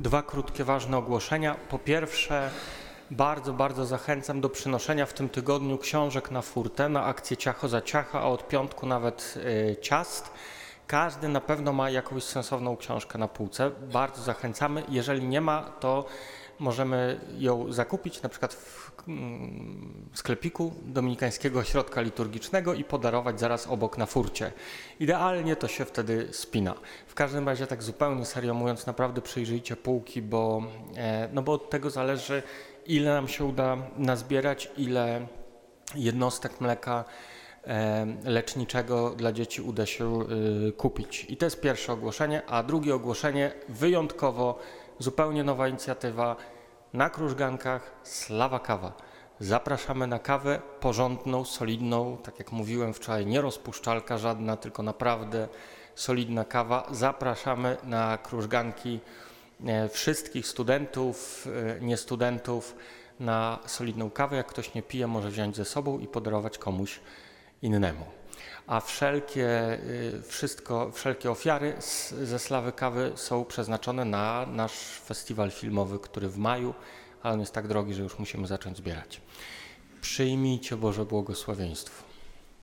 Dwa krótkie, ważne ogłoszenia. Po pierwsze, bardzo, bardzo zachęcam do przynoszenia w tym tygodniu książek na furtę, na akcję Ciacho za Ciacha, a od piątku nawet y, ciast. Każdy na pewno ma jakąś sensowną książkę na półce. Bardzo zachęcamy. Jeżeli nie ma, to możemy ją zakupić na przykład w mm, sklepiku Dominikańskiego Ośrodka Liturgicznego i podarować zaraz obok na furcie. Idealnie to się wtedy spina. W każdym razie tak zupełnie serio mówiąc, naprawdę przyjrzyjcie półki, bo, e, no bo od tego zależy ile nam się uda nazbierać, ile jednostek mleka leczniczego dla dzieci uda się y, kupić. I to jest pierwsze ogłoszenie, a drugie ogłoszenie wyjątkowo zupełnie nowa inicjatywa na krużgankach Slawa Kawa. Zapraszamy na kawę porządną, solidną, tak jak mówiłem wczoraj, nie rozpuszczalka żadna, tylko naprawdę solidna kawa. Zapraszamy na krużganki e, wszystkich studentów, e, niestudentów na solidną kawę. Jak ktoś nie pije, może wziąć ze sobą i podarować komuś innemu. A wszelkie, y, wszystko, wszelkie ofiary z, ze Slawy Kawy są przeznaczone na nasz festiwal filmowy, który w maju, ale on jest tak drogi, że już musimy zacząć zbierać. Przyjmijcie Boże błogosławieństwo.